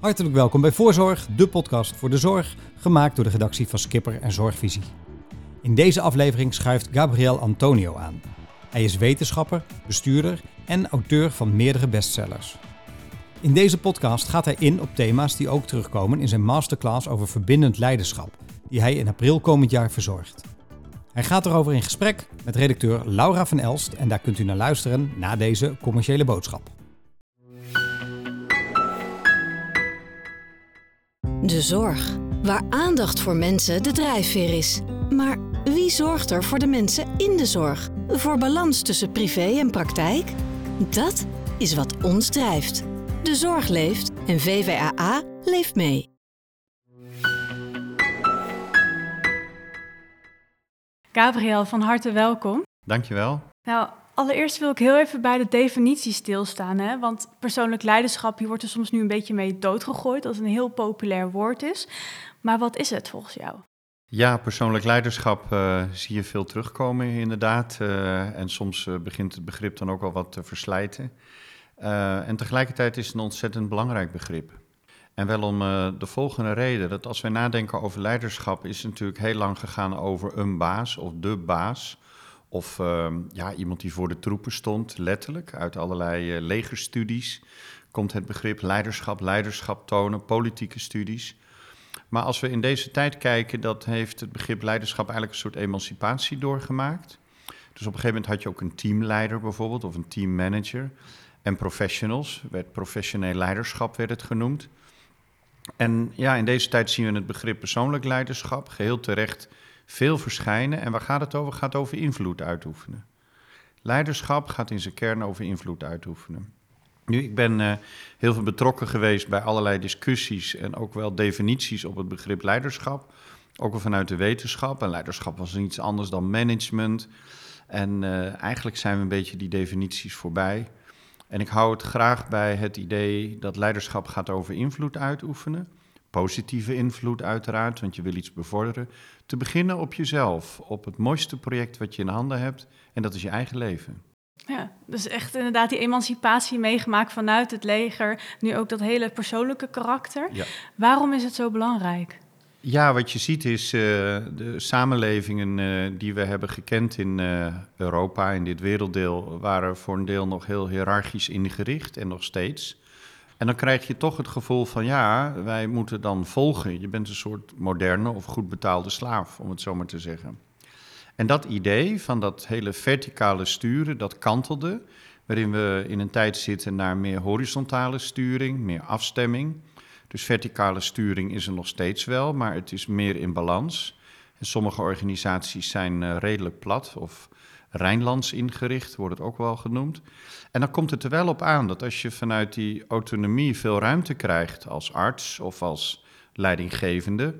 Hartelijk welkom bij Voorzorg, de podcast voor de zorg, gemaakt door de redactie van Skipper en Zorgvisie. In deze aflevering schuift Gabriel Antonio aan. Hij is wetenschapper, bestuurder en auteur van meerdere bestsellers. In deze podcast gaat hij in op thema's die ook terugkomen in zijn masterclass over verbindend leiderschap, die hij in april komend jaar verzorgt. Hij gaat erover in gesprek met redacteur Laura van Elst en daar kunt u naar luisteren na deze commerciële boodschap. De zorg, waar aandacht voor mensen de drijfveer is. Maar wie zorgt er voor de mensen in de zorg? Voor balans tussen privé en praktijk? Dat is wat ons drijft. De zorg leeft en VVAA leeft mee. Gabriel, van harte welkom. Dankjewel. Nou, allereerst wil ik heel even bij de definitie stilstaan. Hè? Want persoonlijk leiderschap, hier wordt er soms nu een beetje mee doodgegooid, als een heel populair woord is. Maar wat is het volgens jou? Ja, persoonlijk leiderschap uh, zie je veel terugkomen inderdaad. Uh, en soms uh, begint het begrip dan ook al wat te verslijten. en tegelijkertijd is het een ontzettend belangrijk begrip. En wel om de volgende reden, dat als wij nadenken over leiderschap, is het natuurlijk heel lang gegaan over een baas of de baas. Of ehm, ja, iemand die voor de troepen stond, letterlijk. Uit allerlei legerstudies komt het begrip leiderschap, leiderschap tonen, politieke studies. Maar als we in deze tijd kijken, dat heeft het begrip leiderschap eigenlijk een soort emancipatie doorgemaakt. Dus op een gegeven moment had je ook een teamleider bijvoorbeeld, of een teammanager. En professionals, werd professioneel leiderschap werd het genoemd. En ja, in deze tijd zien we het begrip persoonlijk leiderschap geheel terecht veel verschijnen. En waar gaat het over? Gaat over invloed uitoefenen. Leiderschap gaat in zijn kern over invloed uitoefenen. Nu, ik ben uh, heel veel betrokken geweest bij allerlei discussies en ook wel definities op het begrip leiderschap. Ook wel vanuit de wetenschap. En leiderschap was niets anders dan management. En uh, eigenlijk zijn we een beetje die definities voorbij. En ik hou het graag bij het idee dat leiderschap gaat over invloed uitoefenen. Positieve invloed uiteraard, want je wil iets bevorderen. Te beginnen op jezelf, op het mooiste project wat je in handen hebt. En dat is je eigen leven. Ja, dus echt inderdaad die emancipatie meegemaakt vanuit het leger. Nu ook dat hele persoonlijke karakter. Ja. Waarom is het zo belangrijk? Ja, wat je ziet is uh, de samenlevingen uh, die we hebben gekend in uh, Europa, in dit werelddeel, waren voor een deel nog heel hiërarchisch ingericht en nog steeds. En dan krijg je toch het gevoel van ja, wij moeten dan volgen. Je bent een soort moderne of goed betaalde slaaf, om het zo maar te zeggen. En dat idee van dat hele verticale sturen, dat kantelde, waarin we in een tijd zitten naar meer horizontale sturing, meer afstemming. Dus verticale sturing is er nog steeds wel, maar het is meer in balans. En sommige organisaties zijn uh, redelijk plat of Rijnlands ingericht, wordt het ook wel genoemd. En dan komt het er wel op aan dat als je vanuit die autonomie veel ruimte krijgt als arts of als leidinggevende,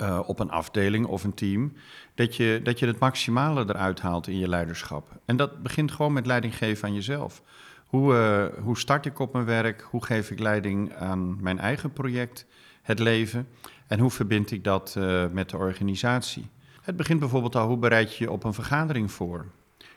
uh, op een afdeling of een team, dat je, dat je het maximale eruit haalt in je leiderschap. En dat begint gewoon met leiding geven aan jezelf. Hoe, uh, hoe start ik op mijn werk? Hoe geef ik leiding aan mijn eigen project, het leven? En hoe verbind ik dat uh, met de organisatie? Het begint bijvoorbeeld al, hoe bereid je je op een vergadering voor?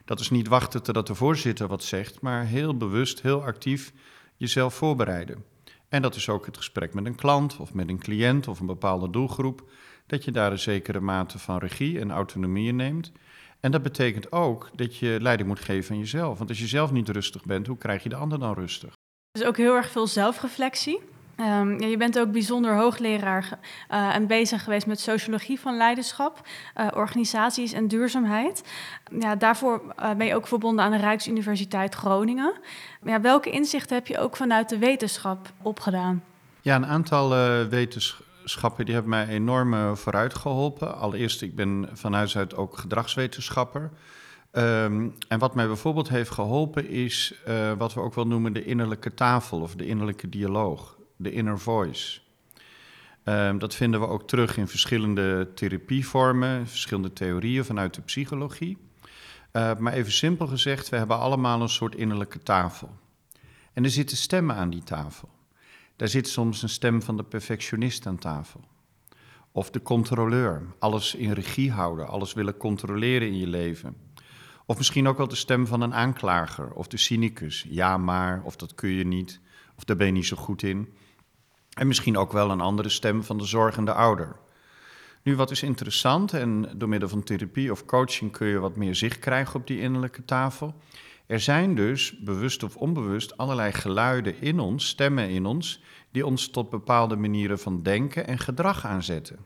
Dat is niet wachten totdat de voorzitter wat zegt, maar heel bewust, heel actief jezelf voorbereiden. En dat is ook het gesprek met een klant of met een cliënt of een bepaalde doelgroep, dat je daar een zekere mate van regie en autonomie in neemt. En dat betekent ook dat je leiding moet geven aan jezelf. Want als je zelf niet rustig bent, hoe krijg je de ander dan rustig? Dus ook heel erg veel zelfreflectie. Um, ja, je bent ook bijzonder hoogleraar uh, en bezig geweest met sociologie van leiderschap, uh, organisaties en duurzaamheid. Ja, daarvoor uh, ben je ook verbonden aan de Rijksuniversiteit Groningen. Ja, welke inzichten heb je ook vanuit de wetenschap opgedaan? Ja, een aantal wetenschappen die hebben mij enorm vooruit geholpen. Allereerst, ik ben van huis uit ook gedragswetenschapper. Um, en wat mij bijvoorbeeld heeft geholpen is wat we ook wel noemen de innerlijke tafel of de innerlijke dialoog de inner voice. Um, dat vinden we ook terug in verschillende therapievormen, verschillende theorieën vanuit de psychologie. Uh, maar even simpel gezegd, we hebben allemaal een soort innerlijke tafel. En er zitten stemmen aan die tafel. Daar zit soms een stem van de perfectionist aan tafel. Of de controleur, alles in regie houden, alles willen controleren in je leven. Of misschien ook wel de stem van een aanklager of de cynicus. Ja, maar, of dat kun je niet, of daar ben je niet zo goed in. En misschien ook wel een andere stem van de zorgende ouder. Nu, wat is interessant, en door middel van therapie of coaching kun je wat meer zicht krijgen op die innerlijke tafel. Er zijn dus, bewust of onbewust, allerlei geluiden in ons, stemmen in ons, die ons tot bepaalde manieren van denken en gedrag aanzetten.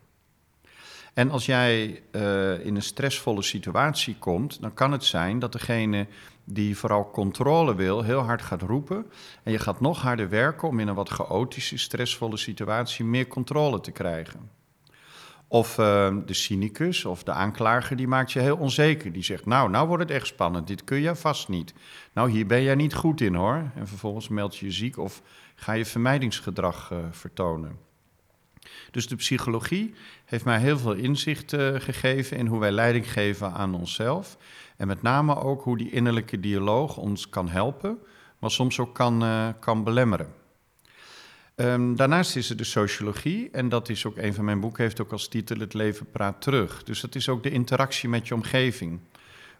En als jij uh, in een stressvolle situatie komt, dan kan het zijn dat degene die vooral controle wil, heel hard gaat roepen. En je gaat nog harder werken om in een wat chaotische, stressvolle situatie meer controle te krijgen. Of uh, de cynicus of de aanklager, die maakt je heel onzeker. Die zegt, nou, nou wordt het echt spannend, dit kun je vast niet. Nou, hier ben jij niet goed in hoor. En vervolgens meld je je ziek of ga je vermijdingsgedrag uh, vertonen. Dus de psychologie heeft mij heel veel inzicht uh, gegeven in hoe wij leiding geven aan onszelf. En met name ook hoe die innerlijke dialoog ons kan helpen, maar soms ook kan, uh, kan belemmeren. Um, daarnaast is er de sociologie, en dat is ook een van mijn boeken, heeft ook als titel Het leven praat terug. Dus dat is ook de interactie met je omgeving.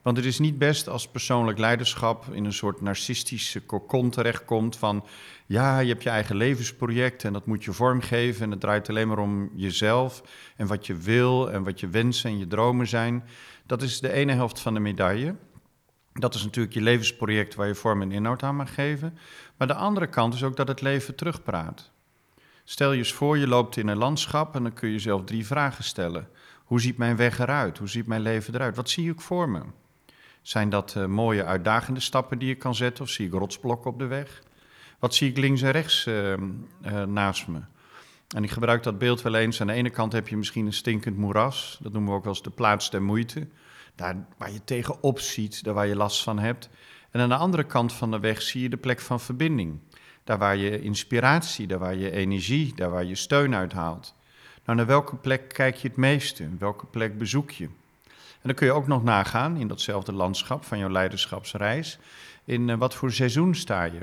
Want het is niet best als persoonlijk leiderschap in een soort narcistische kokon terechtkomt van ja, je hebt je eigen levensproject en dat moet je vormgeven en het draait alleen maar om jezelf en wat je wil en wat je wensen en je dromen zijn. Dat is de ene helft van de medaille. Dat is natuurlijk je levensproject waar je vorm en inhoud aan mag geven. Maar de andere kant is ook dat het leven terugpraat. Stel je eens voor, je loopt in een landschap en dan kun je jezelf drie vragen stellen. Hoe ziet mijn weg eruit? Hoe ziet mijn leven eruit? Wat zie ik voor me? Zijn dat uh, mooie uitdagende stappen die je kan zetten of zie ik rotsblokken op de weg? Wat zie ik links en rechts uh, uh, naast me? En ik gebruik dat beeld wel eens. Aan de ene kant heb je misschien een stinkend moeras. Dat noemen we ook wel eens de plaats der moeite. Daar waar je tegenop ziet, daar waar je last van hebt. En aan de andere kant van de weg zie je de plek van verbinding. Daar waar je inspiratie, daar waar je energie, daar waar je steun uithaalt. Nou, naar welke plek kijk je het meeste? Welke plek bezoek je? Dan kun je ook nog nagaan in datzelfde landschap van jouw leiderschapsreis. In uh, wat voor seizoen sta je?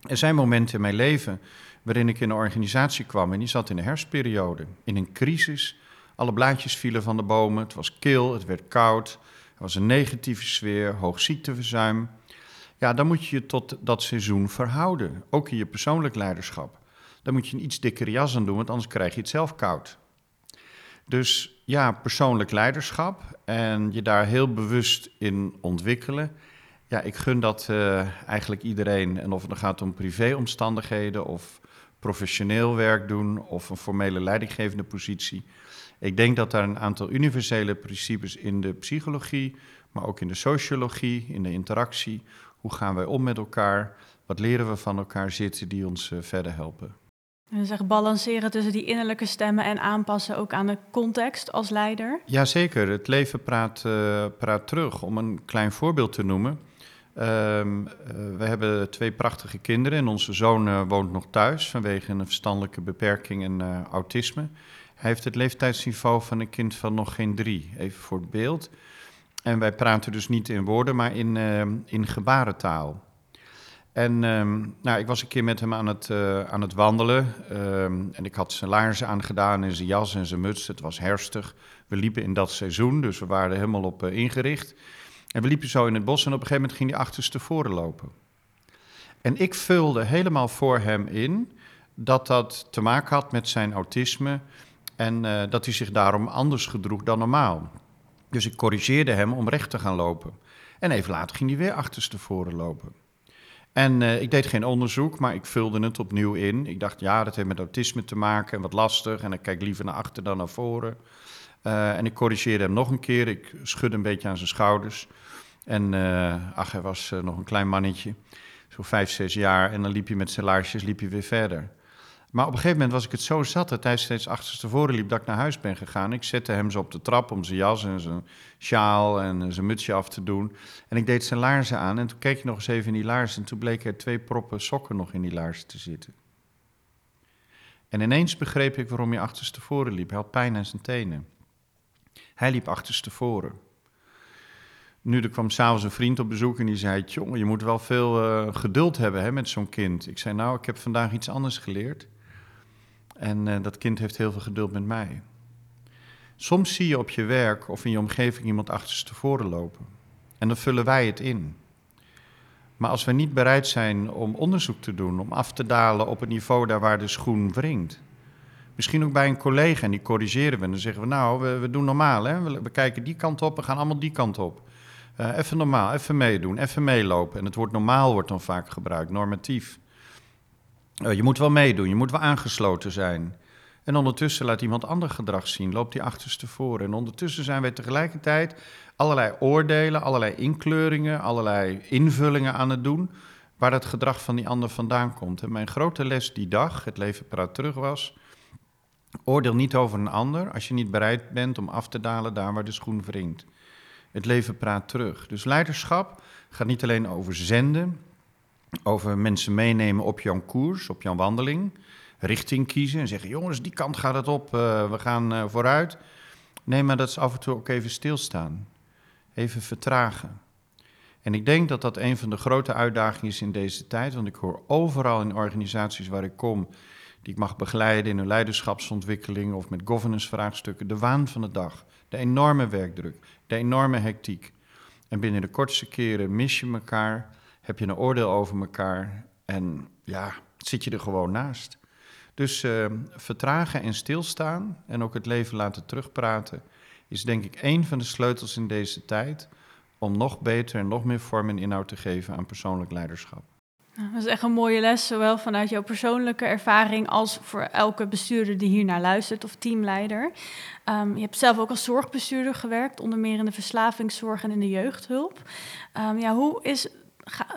Er zijn momenten in mijn leven waarin ik in een organisatie kwam en die zat in een herfstperiode, in een crisis. Alle blaadjes vielen van de bomen, het was kil, het werd koud, er was een negatieve sfeer, hoog ziekteverzuim. Ja, dan moet je je tot dat seizoen verhouden, ook in je persoonlijk leiderschap. Dan moet je een iets dikkere jas aan doen, want anders krijg je het zelf koud. Dus ja, persoonlijk leiderschap en je daar heel bewust in ontwikkelen. Ja, ik gun dat uh, eigenlijk iedereen. En of het dan gaat om privéomstandigheden of professioneel werk doen of een formele leidinggevende positie. Ik denk dat daar een aantal universele principes in de psychologie, maar ook in de sociologie, in de interactie. Hoe gaan wij om met elkaar? Wat leren we van elkaar zitten die ons uh, verder helpen? En zeg balanceren tussen die innerlijke stemmen en aanpassen ook aan de context als leider? Jazeker, het leven praat, uh, praat terug. Om een klein voorbeeld te noemen. Um, uh, we hebben twee prachtige kinderen en onze zoon uh, woont nog thuis vanwege een verstandelijke beperking en autisme. Hij heeft het leeftijdsniveau van een kind van nog geen drie, even voor het beeld. En wij praten dus niet in woorden, maar in, ehm, in gebarentaal. En um, nou, ik was een keer met hem aan het, aan het wandelen en ik had zijn laarzen aangedaan en zijn jas en zijn muts. Het was herfstig. We liepen in dat seizoen, dus we waren er helemaal op ingericht. En we liepen zo in het bos en op een gegeven moment ging hij achterstevoren lopen. En ik vulde helemaal voor hem in dat dat te maken had met zijn autisme en uh, dat hij zich daarom anders gedroeg dan normaal. Dus ik corrigeerde hem om recht te gaan lopen. En even later ging hij weer achterstevoren lopen. En uh, ik deed geen onderzoek, maar ik vulde het opnieuw in. Ik dacht, ja, dat heeft met autisme te maken en wat lastig. En ik kijk liever naar achter dan naar voren. Uh, en ik corrigeerde hem nog een keer. Ik schudde een beetje aan zijn schouders. En uh, ach, hij was nog een klein mannetje, zo vijf, zes jaar. En dan liep hij met zijn laarsjes liep hij weer verder. Maar op een gegeven moment was ik het zo zat dat hij steeds achterstevoren liep dat ik naar huis ben gegaan. Ik zette hem zo op de trap om zijn jas en zijn sjaal en zijn mutsje af te doen. En ik deed zijn laarzen aan en toen keek je nog eens even in die laarzen. En toen bleek er twee proppen sokken nog in die laarzen te zitten. En ineens begreep ik waarom hij achterstevoren liep. Hij had pijn aan zijn tenen. Hij liep achterstevoren. Nu, er kwam s'avonds een vriend op bezoek en die zei: Jongen, je moet wel veel uh, geduld hebben hè, met zo'n kind. Ik zei: Nou, ik heb vandaag iets anders geleerd. En uh, dat kind heeft heel veel geduld met mij. Soms zie je op je werk of in je omgeving iemand achterstevoren lopen. En dan vullen wij het in. Maar als we niet bereid zijn om onderzoek te doen, om af te dalen op het niveau daar waar de schoen wringt. Misschien ook bij een collega en die corrigeren we. En dan zeggen we, nou, we, doen normaal. Hè? We, kijken die kant op, we gaan allemaal die kant op. Uh, even normaal, even meedoen, even meelopen. En het woord normaal wordt dan vaak gebruikt, normatief. Uh, je moet wel meedoen, je moet wel aangesloten zijn. En ondertussen laat iemand ander gedrag zien, loopt die achterste voor. En ondertussen zijn wij tegelijkertijd allerlei oordelen, allerlei inkleuringen, allerlei invullingen aan het doen, waar het gedrag van die ander vandaan komt. En mijn grote les die dag, het leven praat terug was, oordeel niet over een ander als je niet bereid bent om af te dalen daar waar de schoen wringt. Het leven praat terug. Dus leiderschap gaat niet alleen over zenden, over mensen meenemen op jouw koers, op jouw wandeling, richting kiezen en zeggen: jongens, die kant gaat het op, uh, we gaan uh, vooruit. Nee, maar dat is af en toe ook even stilstaan, even vertragen. En ik denk dat dat een van de grote uitdagingen is in deze tijd, want ik hoor overal in organisaties waar ik kom, die ik mag begeleiden in hun leiderschapsontwikkeling of met governance-vraagstukken, de waan van de dag, de enorme werkdruk, de enorme hectiek. En binnen de kortste keren mis je elkaar, heb je een oordeel over elkaar en ja, zit je er gewoon naast. Dus uh, vertragen en stilstaan en ook het leven laten terugpraten is denk ik één van de sleutels in deze tijd om nog beter en nog meer vorm en inhoud te geven aan persoonlijk leiderschap. Nou, dat is echt een mooie les, zowel vanuit jouw persoonlijke ervaring als voor elke bestuurder die hier naar luistert of teamleider. Um, je hebt zelf ook als zorgbestuurder gewerkt, onder meer in de verslavingszorg en in de jeugdhulp. Um, ja, hoe is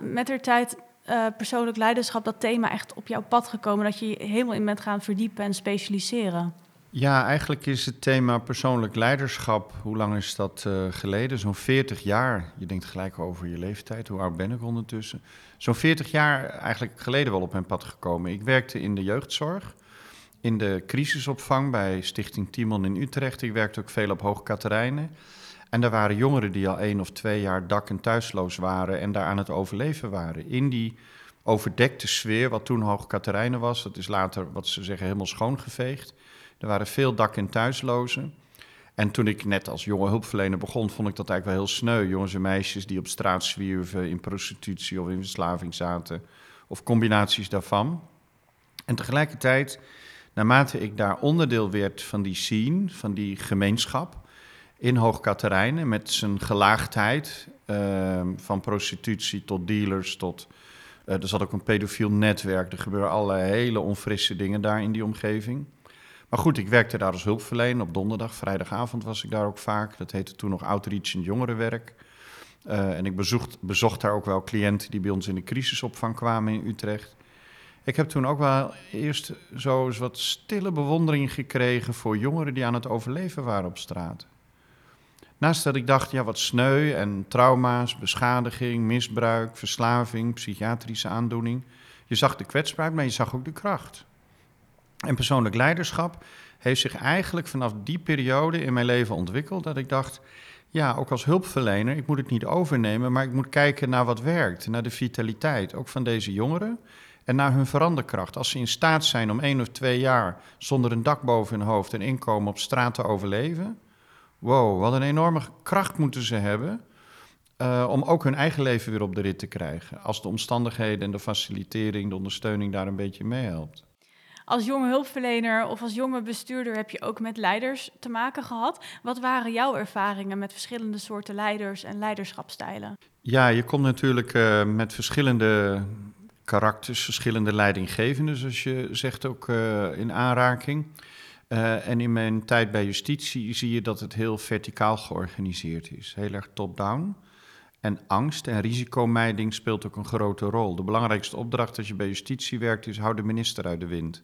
met de tijd uh, persoonlijk leiderschap dat thema echt op jouw pad gekomen, dat je je helemaal in bent gaan verdiepen en specialiseren? Ja, eigenlijk is het thema persoonlijk leiderschap, hoe lang is dat uh, geleden? Zo'n 40 jaar. Je denkt gelijk over je leeftijd, hoe oud ben ik ondertussen? Zo'n 40 jaar eigenlijk geleden wel op mijn pad gekomen. Ik werkte in de jeugdzorg, in de crisisopvang bij Stichting Timon in Utrecht. Ik werkte ook veel op Hoog Katerijnen. En daar waren jongeren die al één of twee jaar dak- en thuisloos waren en daar aan het overleven waren. In die overdekte sfeer, wat toen Hoog Katerijnen was, dat is later, wat ze zeggen, helemaal schoongeveegd. Er waren veel dak- en thuislozen. En toen ik net als jonge hulpverlener begon, vond ik dat eigenlijk wel heel sneu. Jongens en meisjes die op straat zwierven, in prostitutie of in verslaving zaten, of combinaties daarvan. En tegelijkertijd, naarmate ik daar onderdeel werd van die scene, van die gemeenschap, in Hoogkaterijnen met zijn gelaagdheid, uh, van prostitutie tot dealers, tot... Uh, er zat ook een pedofiel netwerk, er gebeuren allerlei hele onfrisse dingen daar in die omgeving. Maar goed, ik werkte daar als hulpverlener op donderdag, vrijdagavond was ik daar ook vaak. Dat heette toen nog Outreach en Jongerenwerk. Uh, en ik bezocht, bezocht daar ook wel cliënten die bij ons in de crisisopvang kwamen in Utrecht. Ik heb toen ook wel eerst zo wat stille bewondering gekregen voor jongeren die aan het overleven waren op straat. Naast dat ik dacht, ja, wat sneu en trauma's, beschadiging, misbruik, verslaving, psychiatrische aandoening. Je zag de kwetsbaarheid, maar je zag ook de kracht. En persoonlijk leiderschap heeft zich eigenlijk vanaf die periode in mijn leven ontwikkeld. Dat ik dacht, ja, ook als hulpverlener, ik moet het niet overnemen, maar ik moet kijken naar wat werkt. Naar de vitaliteit, ook van deze jongeren. En naar hun veranderkracht. Als ze in staat zijn om één of twee jaar zonder een dak boven hun hoofd en inkomen op straat te overleven. Wow, wat een enorme kracht moeten ze hebben. Uh, om ook hun eigen leven weer op de rit te krijgen. Als de omstandigheden en de facilitering, de ondersteuning daar een beetje meehelpt als jonge hulpverlener of als jonge bestuurder heb je ook met leiders te maken gehad. Wat waren jouw ervaringen met verschillende soorten leiders en leiderschapstijlen? Ja, je komt natuurlijk uh, met verschillende karakters, verschillende leidinggevenden, zoals je zegt, ook uh, in aanraking. Uh, en in mijn tijd bij justitie zie je dat het heel verticaal georganiseerd is, heel erg top-down. En angst en risicomijding speelt ook een grote rol. De belangrijkste opdracht als je bij justitie werkt is: hou de minister uit de wind.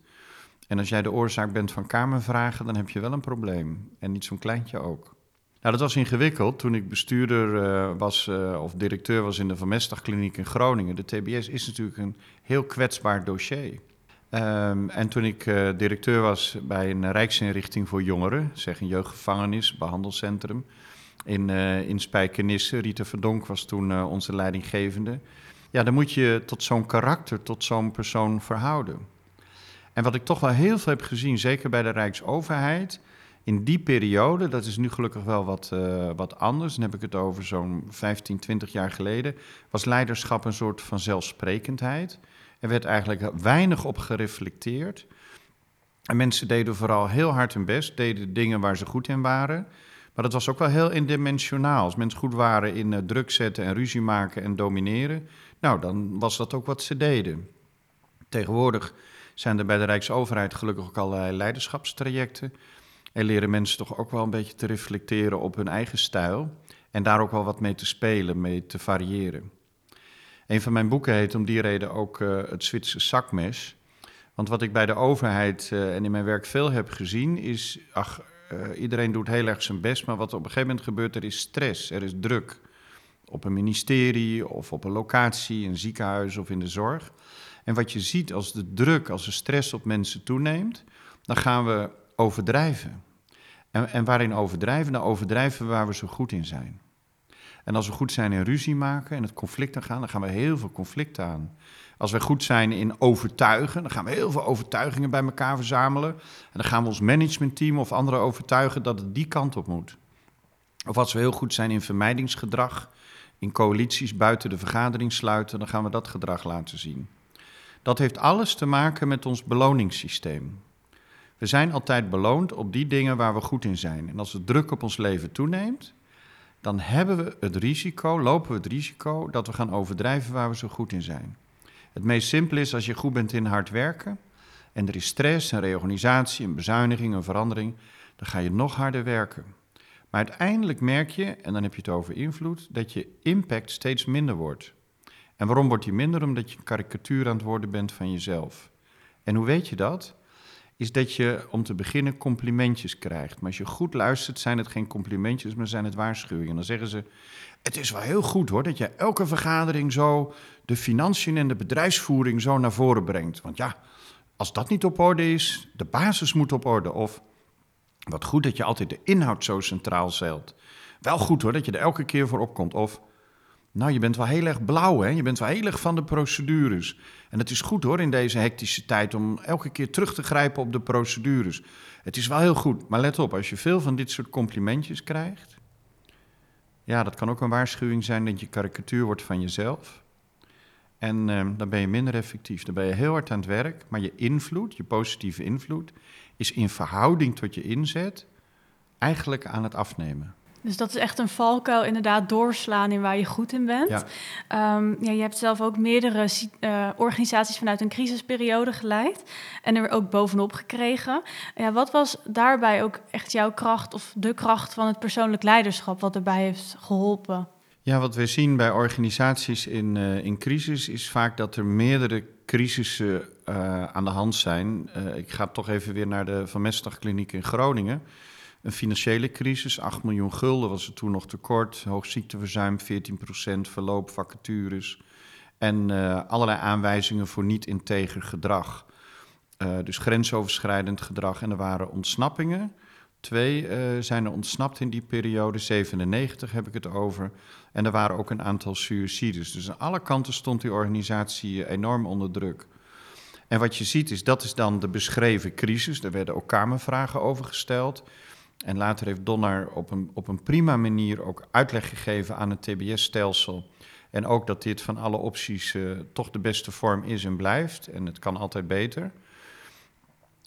En als jij de oorzaak bent van kamervragen, dan heb je wel een probleem. En niet zo'n kleintje ook. Nou, dat was ingewikkeld. Toen ik bestuurder uh, was uh, of directeur was in de Van Mestagkliniek in Groningen. De TBS is natuurlijk een heel kwetsbaar dossier. Um, en toen ik uh, directeur was bij een rijksinrichting voor jongeren, zeg een jeugdgevangenis, behandelcentrum, in, in Spijkenisse. Rita Verdonk was toen onze leidinggevende. Ja, dan moet je tot zo'n karakter, tot zo'n persoon verhouden. En wat ik toch wel heel veel heb gezien, zeker bij de Rijksoverheid, In die periode, dat is nu gelukkig wel wat, uh, wat anders, dan heb ik het over zo'n 15, 20 jaar geleden, was leiderschap een soort van zelfsprekendheid. Er werd eigenlijk weinig op gereflecteerd. En mensen deden vooral heel hard hun best, deden dingen waar ze goed in waren. Maar dat was ook wel heel indimensionaal. Als mensen goed waren in uh, druk zetten en ruzie maken en domineren, nou, dan was dat ook wat ze deden. Tegenwoordig zijn er bij de Rijksoverheid gelukkig ook allerlei leiderschapstrajecten. En leren mensen toch ook wel een beetje te reflecteren op hun eigen stijl. En daar ook wel wat mee te spelen, mee te variëren. Een van mijn boeken heet om die reden ook uh, Het Zwitserse zakmes. Want wat ik bij de overheid uh, en in mijn werk veel heb gezien is... Ach, uh, iedereen doet heel erg zijn best, maar wat op een gegeven moment gebeurt, er is stress, er is druk. Op een ministerie of op een locatie, een ziekenhuis of in de zorg. En wat je ziet als de druk, als de stress op mensen toeneemt, dan gaan we overdrijven. En, en waarin overdrijven? Dan overdrijven we waar we zo goed in zijn. En als we goed zijn in ruzie maken en het conflict aan gaan, dan gaan we heel veel conflicten aan. Als we goed zijn in overtuigen, dan gaan we heel veel overtuigingen bij elkaar verzamelen. En dan gaan we ons managementteam of anderen overtuigen dat het die kant op moet. Of als we heel goed zijn in vermijdingsgedrag, in coalities buiten de vergadering sluiten, dan gaan we dat gedrag laten zien. Dat heeft alles te maken met ons beloningssysteem. We zijn altijd beloond op die dingen waar we goed in zijn. En als de druk op ons leven toeneemt, dan hebben we het risico, lopen we het risico dat we gaan overdrijven waar we zo goed in zijn. Het meest simpele is als je goed bent in hard werken en er is stress, een reorganisatie, een bezuiniging, een verandering, dan ga je nog harder werken. Maar uiteindelijk merk je, en dan heb je het over invloed, dat je impact steeds minder wordt. En waarom wordt die minder? Omdat je een karikatuur aan het worden bent van jezelf. En hoe weet je dat? Is dat je om te beginnen complimentjes krijgt. Maar als je goed luistert, zijn het geen complimentjes, maar zijn het waarschuwingen. Dan zeggen ze: Het is wel heel goed hoor, dat je elke vergadering zo de financiën en de bedrijfsvoering zo naar voren brengt. Want ja, als dat niet op orde is, de basis moet op orde. Of wat goed dat je altijd de inhoud zo centraal stelt. Wel goed hoor, dat je er elke keer voor opkomt. Of nou, je bent wel heel erg blauw, hè? Je bent wel heel erg van de procedures. En het is goed hoor in deze hectische tijd om elke keer terug te grijpen op de procedures. Het is wel heel goed, maar let op, als je veel van dit soort complimentjes krijgt, ja, dat kan ook een waarschuwing zijn dat je karikatuur wordt van jezelf. En eh, dan ben je minder effectief. Dan ben je heel hard aan het werk, maar je invloed, je positieve invloed, is in verhouding tot je inzet eigenlijk aan het afnemen. Dus dat is echt een valkuil, inderdaad, doorslaan in waar je goed in bent. Ja. Ehm, ja, je hebt zelf ook meerdere uh, organisaties vanuit een crisisperiode geleid en er ook bovenop gekregen. Ja, wat was daarbij ook echt jouw kracht of de kracht van het persoonlijk leiderschap wat erbij heeft geholpen? Ja, wat we zien bij organisaties in, uh, in crisis is vaak dat er meerdere crisissen uh, aan de hand zijn. ik ga toch even weer naar de Van Mestdagkliniek in Groningen een financiële crisis. 8 miljoen gulden was er toen nog tekort. Hoog ziekteverzuim, 14% verloop, vacatures. En uh, allerlei aanwijzingen voor niet-integer gedrag. Uh, dus grensoverschrijdend gedrag. En er waren ontsnappingen. Twee uh, zijn er ontsnapt in die periode. 97 heb ik het over. En er waren ook een aantal suicides. Dus aan alle kanten stond die organisatie enorm onder druk. En wat je ziet is, dat is dan de beschreven crisis. Daar werden ook kamervragen over gesteld. En later heeft Donner op een, op een prima manier ook uitleg gegeven aan het TBS-stelsel. En ook dat dit van alle opties uh, toch de beste vorm is en blijft. En het kan altijd beter.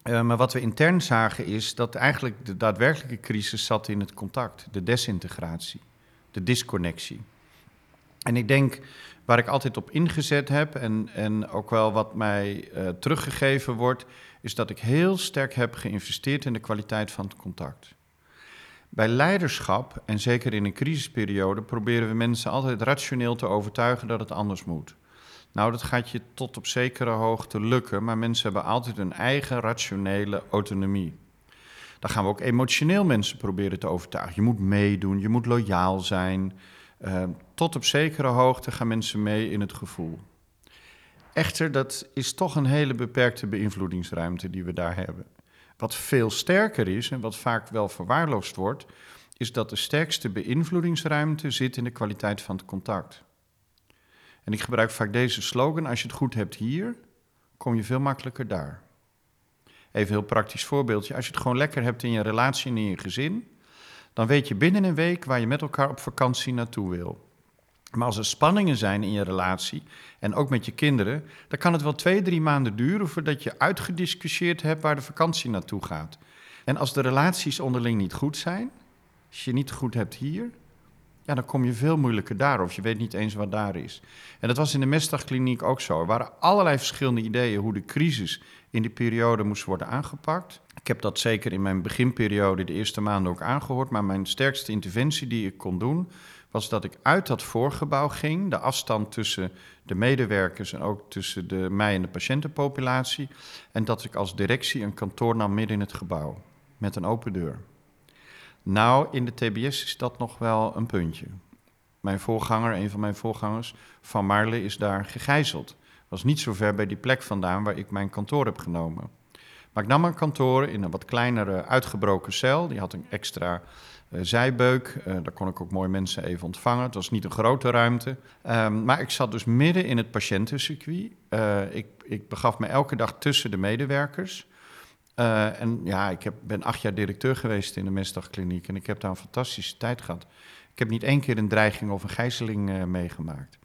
Uh, maar wat we intern zagen is dat eigenlijk de daadwerkelijke crisis zat in het contact, de desintegratie, de disconnectie. En ik denk waar ik altijd op ingezet heb en, en ook wel wat mij uh, teruggegeven wordt, is dat ik heel sterk heb geïnvesteerd in de kwaliteit van het contact. Bij leiderschap, en zeker in een crisisperiode, proberen we mensen altijd rationeel te overtuigen dat het anders moet. Nou, dat gaat je tot op zekere hoogte lukken, maar mensen hebben altijd een eigen rationele autonomie. Dan gaan we ook emotioneel mensen proberen te overtuigen. Je moet meedoen, je moet loyaal zijn. Uh, tot op zekere hoogte gaan mensen mee in het gevoel. Echter, dat is toch een hele beperkte beïnvloedingsruimte die we daar hebben. Wat veel sterker is en wat vaak wel verwaarloosd wordt, is dat de sterkste beïnvloedingsruimte zit in de kwaliteit van het contact. En ik gebruik vaak deze slogan: als je het goed hebt hier, kom je veel makkelijker daar. Even een heel praktisch voorbeeldje. Als je het gewoon lekker hebt in je relatie en in je gezin, dan weet je binnen een week waar je met elkaar op vakantie naartoe wil. Maar als er spanningen zijn in je relatie en ook met je kinderen, dan kan het wel twee, drie maanden duren voordat je uitgediscussieerd hebt waar de vakantie naartoe gaat. En als de relaties onderling niet goed zijn, als je niet goed hebt hier, ja, dan kom je veel moeilijker daar of je weet niet eens wat daar is. En dat was in de Mestdagkliniek ook zo. Er waren allerlei verschillende ideeën hoe de crisis in die periode moest worden aangepakt. Ik heb dat zeker in mijn beginperiode, de eerste maanden ook aangehoord, maar mijn sterkste interventie die ik kon doen, was dat ik uit dat voorgebouw ging, de afstand tussen de medewerkers en ook tussen de, mij en de patiëntenpopulatie, en dat ik als directie een kantoor nam midden in het gebouw, met een open deur. Nou, in de TBS is dat nog wel een puntje. Mijn voorganger, een van mijn voorgangers, Van Marle, is daar gegijzeld. Was niet zo ver bij die plek vandaan waar ik mijn kantoor heb genomen. Maar ik nam een kantoor in een wat kleinere, uitgebroken cel. Die had een extra zijbeuk. Uh, daar kon ik ook mooi mensen even ontvangen. Het was niet een grote ruimte. Um, maar ik zat dus midden in het patiëntencircuit. Uh, ik, ik begaf me elke dag tussen de medewerkers. En ja, ik heb, ben acht jaar directeur geweest in de Mestdagkliniek en ik heb daar een fantastische tijd gehad. Ik heb niet één keer een dreiging of een gijzeling meegemaakt.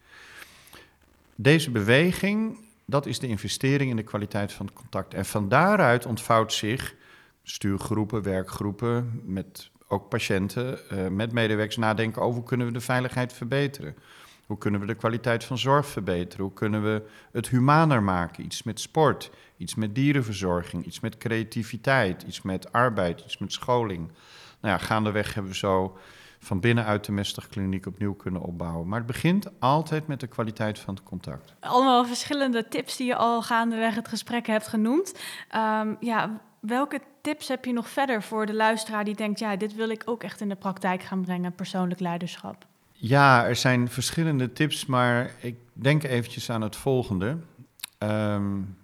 Deze beweging, dat is de investering in de kwaliteit van het contact. En van daaruit ontvouwt zich stuurgroepen, werkgroepen, met ook patiënten, uh, met medewerkers nadenken over hoe kunnen we de veiligheid verbeteren. Hoe kunnen we de kwaliteit van zorg verbeteren? Hoe kunnen we het humaner maken? Iets met sport, iets met dierenverzorging, iets met creativiteit, iets met arbeid, iets met scholing. Nou ja, gaandeweg hebben we zo van binnenuit de Mestigkliniek opnieuw kunnen opbouwen. Maar het begint altijd met de kwaliteit van het contact. Allemaal verschillende tips die je al gaandeweg het gesprek hebt genoemd. Um, ja, welke tips heb je nog verder voor de luisteraar die denkt... ja, dit wil ik ook echt in de praktijk gaan brengen, persoonlijk leiderschap? Ja, er zijn verschillende tips, maar ik denk eventjes aan het volgende. Um,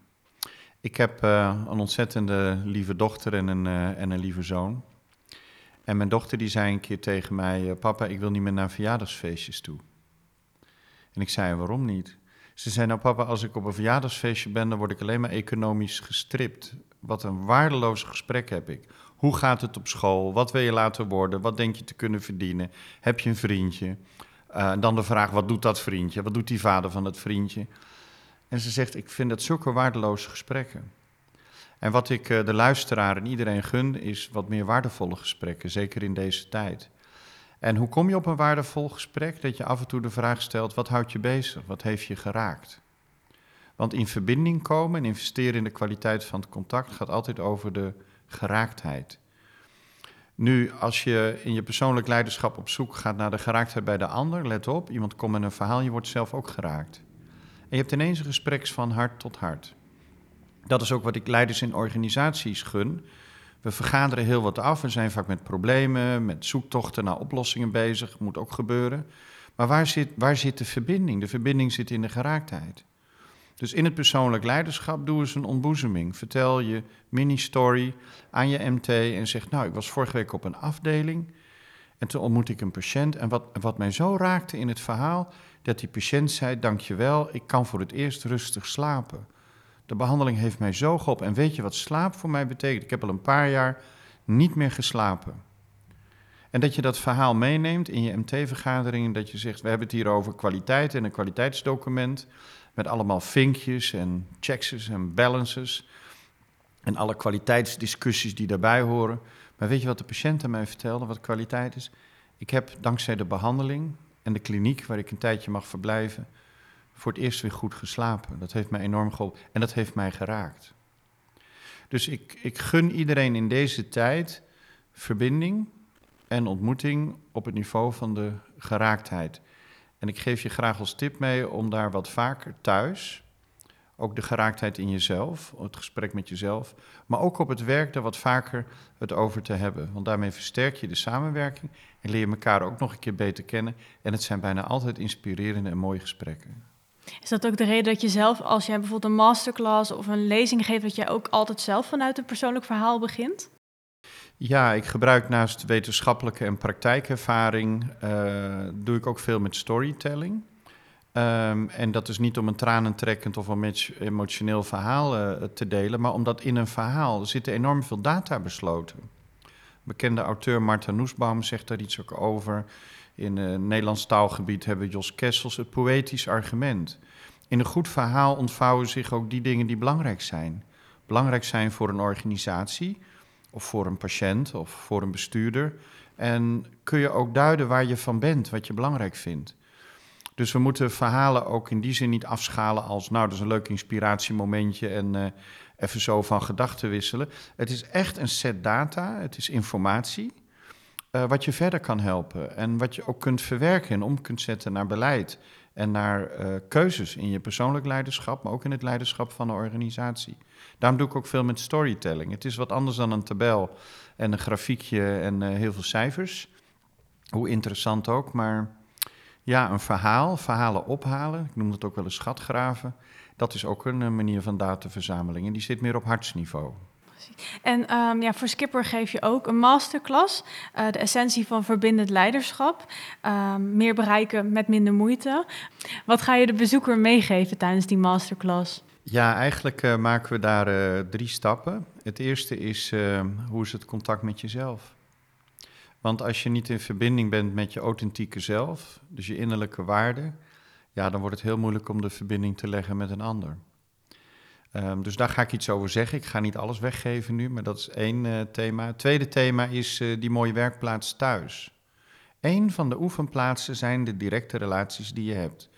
ik heb uh, een ontzettende lieve dochter en een, uh, en een lieve zoon. En mijn dochter die zei een keer tegen mij: Papa, ik wil niet meer naar verjaardagsfeestjes toe. En ik zei: Waarom niet? Ze zei: Nou, papa, als ik op een verjaardagsfeestje ben, dan word ik alleen maar economisch gestript. Wat een waardeloos gesprek heb ik. Hoe gaat het op school? Wat wil je laten worden? Wat denk je te kunnen verdienen? Heb je een vriendje? Uh, dan de vraag: wat doet dat vriendje? Wat doet die vader van dat vriendje? En ze zegt: Ik vind dat zulke waardeloze gesprekken. En wat ik uh, de luisteraar en iedereen gun, is wat meer waardevolle gesprekken, zeker in deze tijd. En hoe kom je op een waardevol gesprek? Dat je af en toe de vraag stelt: wat houdt je bezig? Wat heeft je geraakt? Want in verbinding komen en investeren in de kwaliteit van het contact gaat altijd over de geraaktheid. Nu, als je in je persoonlijk leiderschap op zoek gaat naar de geraaktheid bij de ander, let op, iemand komt met een verhaal, je wordt zelf ook geraakt. En je hebt ineens een gesprek van hart tot hart. Dat is ook wat ik leiders in organisaties gun. We vergaderen heel wat af. We zijn vaak met problemen, met zoektochten naar oplossingen bezig. Moet ook gebeuren. Maar waar zit, waar zit de verbinding? De verbinding zit in de geraaktheid. Dus in het persoonlijk leiderschap doe eens een ontboezeming. Vertel je mini-story aan je MT en zeg: Nou, ik was vorige week op een afdeling. En toen ontmoette ik een patiënt. En wat, wat mij zo raakte in het verhaal, dat die patiënt zei: Dankjewel, ik kan voor het eerst rustig slapen. De behandeling heeft mij zo geholpen. En weet je wat slaap voor mij betekent? Ik heb al een paar jaar niet meer geslapen. En dat je dat verhaal meeneemt in je MT-vergaderingen, dat je zegt: We hebben het hier over kwaliteit en een kwaliteitsdocument. Met allemaal vinkjes en checks en balances. En alle kwaliteitsdiscussies die daarbij horen. Maar weet je wat de patiënt aan mij vertelde, wat kwaliteit is? Ik heb dankzij de behandeling en de kliniek waar ik een tijdje mag verblijven, voor het eerst weer goed geslapen. Dat heeft mij enorm geholpen en dat heeft mij geraakt. Dus ik, ik gun iedereen in deze tijd verbinding en ontmoeting op het niveau van de geraaktheid. En ik geef je graag als tip mee om daar wat vaker thuis, ook de geraaktheid in jezelf, het gesprek met jezelf, maar ook op het werk daar wat vaker het over te hebben. Want daarmee versterk je de samenwerking en leer je elkaar ook nog een keer beter kennen. En het zijn bijna altijd inspirerende en mooie gesprekken. Is dat ook de reden dat je zelf, als jij bijvoorbeeld een masterclass of een lezing geeft, dat jij ook altijd zelf vanuit een persoonlijk verhaal begint? Ja, ik gebruik naast wetenschappelijke en praktijkervaring, uh, doe ik ook veel met storytelling. Ehm, en dat is niet om een tranentrekkend of een emotioneel verhaal uh, te delen, maar omdat in een verhaal zitten enorm veel data besloten. Bekende auteur Martha Noesbaum zegt daar iets ook over. In het Nederlands taalgebied hebben Jos Kessels het poëtisch argument. In een goed verhaal ontvouwen zich ook die dingen die belangrijk zijn. Belangrijk zijn voor een organisatie, of voor een patiënt, of voor een bestuurder. En kun je ook duiden waar je van bent, wat je belangrijk vindt. Dus we moeten verhalen ook in die zin niet afschalen als, nou, dat is een leuk inspiratiemomentje en uh, even zo van gedachten wisselen. Het is echt een set data, het is informatie, uh, wat je verder kan helpen en wat je ook kunt verwerken en om kunt zetten naar beleid en naar uh, keuzes in je persoonlijk leiderschap, maar ook in het leiderschap van een organisatie. Daarom doe ik ook veel met storytelling. Het is wat anders dan een tabel en een grafiekje en heel veel cijfers. Hoe interessant ook, maar ja, een verhaal, verhalen ophalen. Ik noem het ook wel eens schatgraven. Dat is ook een manier van dataverzameling en die zit meer op hartsniveau. En um, ja, voor Skipper geef je ook een masterclass, uh, de essentie van verbindend leiderschap. Um, meer bereiken met minder moeite. Wat ga je de bezoeker meegeven tijdens die masterclass? Ja, eigenlijk uh, maken we daar uh, drie stappen. Het eerste is hoe is het contact met jezelf? Want als je niet in verbinding bent met je authentieke zelf, dus je innerlijke waarde, ja, dan wordt het heel moeilijk om de verbinding te leggen met een ander. Um, dus daar ga ik iets over zeggen. Ik ga niet alles weggeven nu, maar dat is één uh, thema. Het tweede thema is uh, die mooie werkplaats thuis. Eén van de oefenplaatsen zijn de directe relaties die je hebt.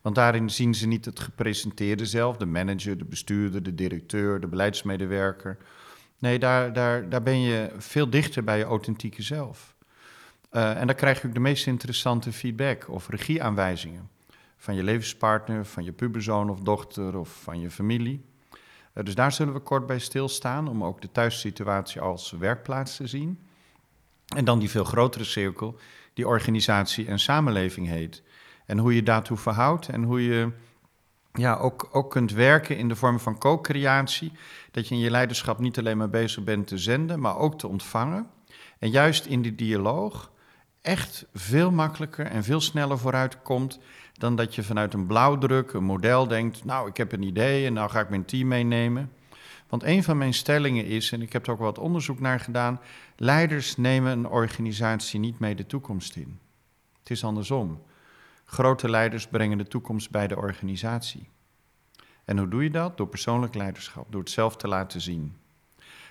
Want daarin zien ze niet het gepresenteerde zelf, de manager, de bestuurder, de directeur, de beleidsmedewerker. Nee, daar, daar, daar ben je veel dichter bij je authentieke zelf. Uh, en dan krijg je ook de meest interessante feedback of regieaanwijzingen. Van je levenspartner, van je puberzoon of dochter of van je familie. Uh, dus daar zullen we kort bij stilstaan om ook de thuissituatie als werkplaats te zien. En dan die veel grotere cirkel, die organisatie en samenleving heet. En hoe je daartoe verhoudt en hoe je ja, ook, ook kunt werken in de vorm van co-creatie. Dat je in je leiderschap niet alleen maar bezig bent te zenden, maar ook te ontvangen. En juist in die dialoog echt veel makkelijker en veel sneller vooruit komt dan dat je vanuit een blauwdruk, een model denkt, nou ik heb een idee en nou ga ik mijn team meenemen. Want een van mijn stellingen is, en ik heb er ook wat onderzoek naar gedaan, leiders nemen een organisatie niet mee de toekomst in. Het is andersom. Grote leiders brengen de toekomst bij de organisatie. En hoe doe je dat? Door persoonlijk leiderschap, door het zelf te laten zien.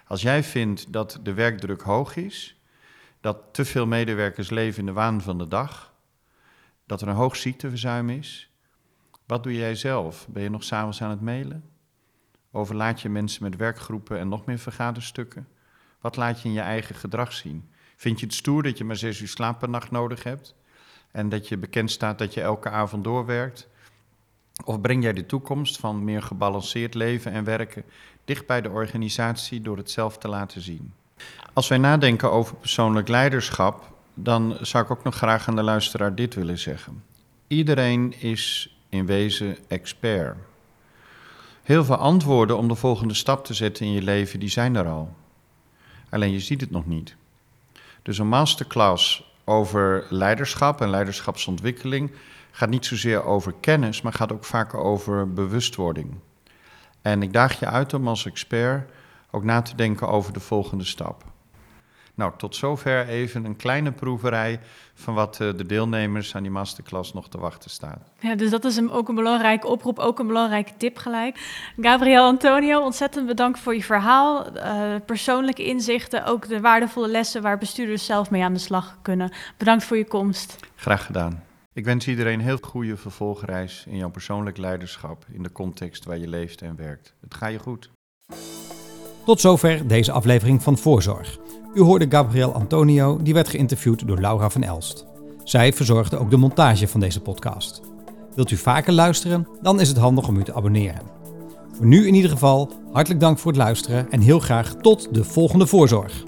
Als jij vindt dat de werkdruk hoog is, dat te veel medewerkers leven in de waan van de dag, dat er een hoog ziekteverzuim is, wat doe jij zelf? Ben je nog s'avonds aan het mailen? Overlaat je mensen met werkgroepen en nog meer vergaderstukken? Wat laat je in je eigen gedrag zien? Vind je het stoer dat je maar zes uur slaap per nacht nodig hebt? En dat je bekend staat dat je elke avond doorwerkt? Of breng jij de toekomst van meer gebalanceerd leven en werken dicht bij de organisatie door het zelf te laten zien? Als wij nadenken over persoonlijk leiderschap, dan zou ik ook nog graag aan de luisteraar dit willen zeggen. Iedereen is in wezen expert. Heel veel antwoorden om de volgende stap te zetten in je leven, die zijn er al. Alleen je ziet het nog niet. Dus een masterclass over leiderschap en leiderschapsontwikkeling gaat niet zozeer over kennis, maar gaat ook vaak over bewustwording. En ik daag je uit om als expert ook na te denken over de volgende stap. Nou, tot zover even een kleine proeverij van wat eh, de deelnemers aan die masterclass nog te wachten staat. Ja, dus dat is een, ook een belangrijke oproep, ook een belangrijke tip gelijk. Gabriel Antonio, ontzettend bedankt voor je verhaal, uh, persoonlijke inzichten, ook de waardevolle lessen waar bestuurders zelf mee aan de slag kunnen. Bedankt voor je komst. Graag gedaan. Ik wens iedereen een heel goede vervolgreis in jouw persoonlijk leiderschap in de context waar je leeft en werkt. Het gaat je goed. Tot zover deze aflevering van Voorzorg. U hoorde Gabriel Antonio, die werd geïnterviewd door Laura van Elst. Zij verzorgde ook de montage van deze podcast. Wilt u vaker luisteren? Dan is het handig om u te abonneren. Voor nu in ieder geval hartelijk dank voor het luisteren en heel graag tot de volgende Voorzorg.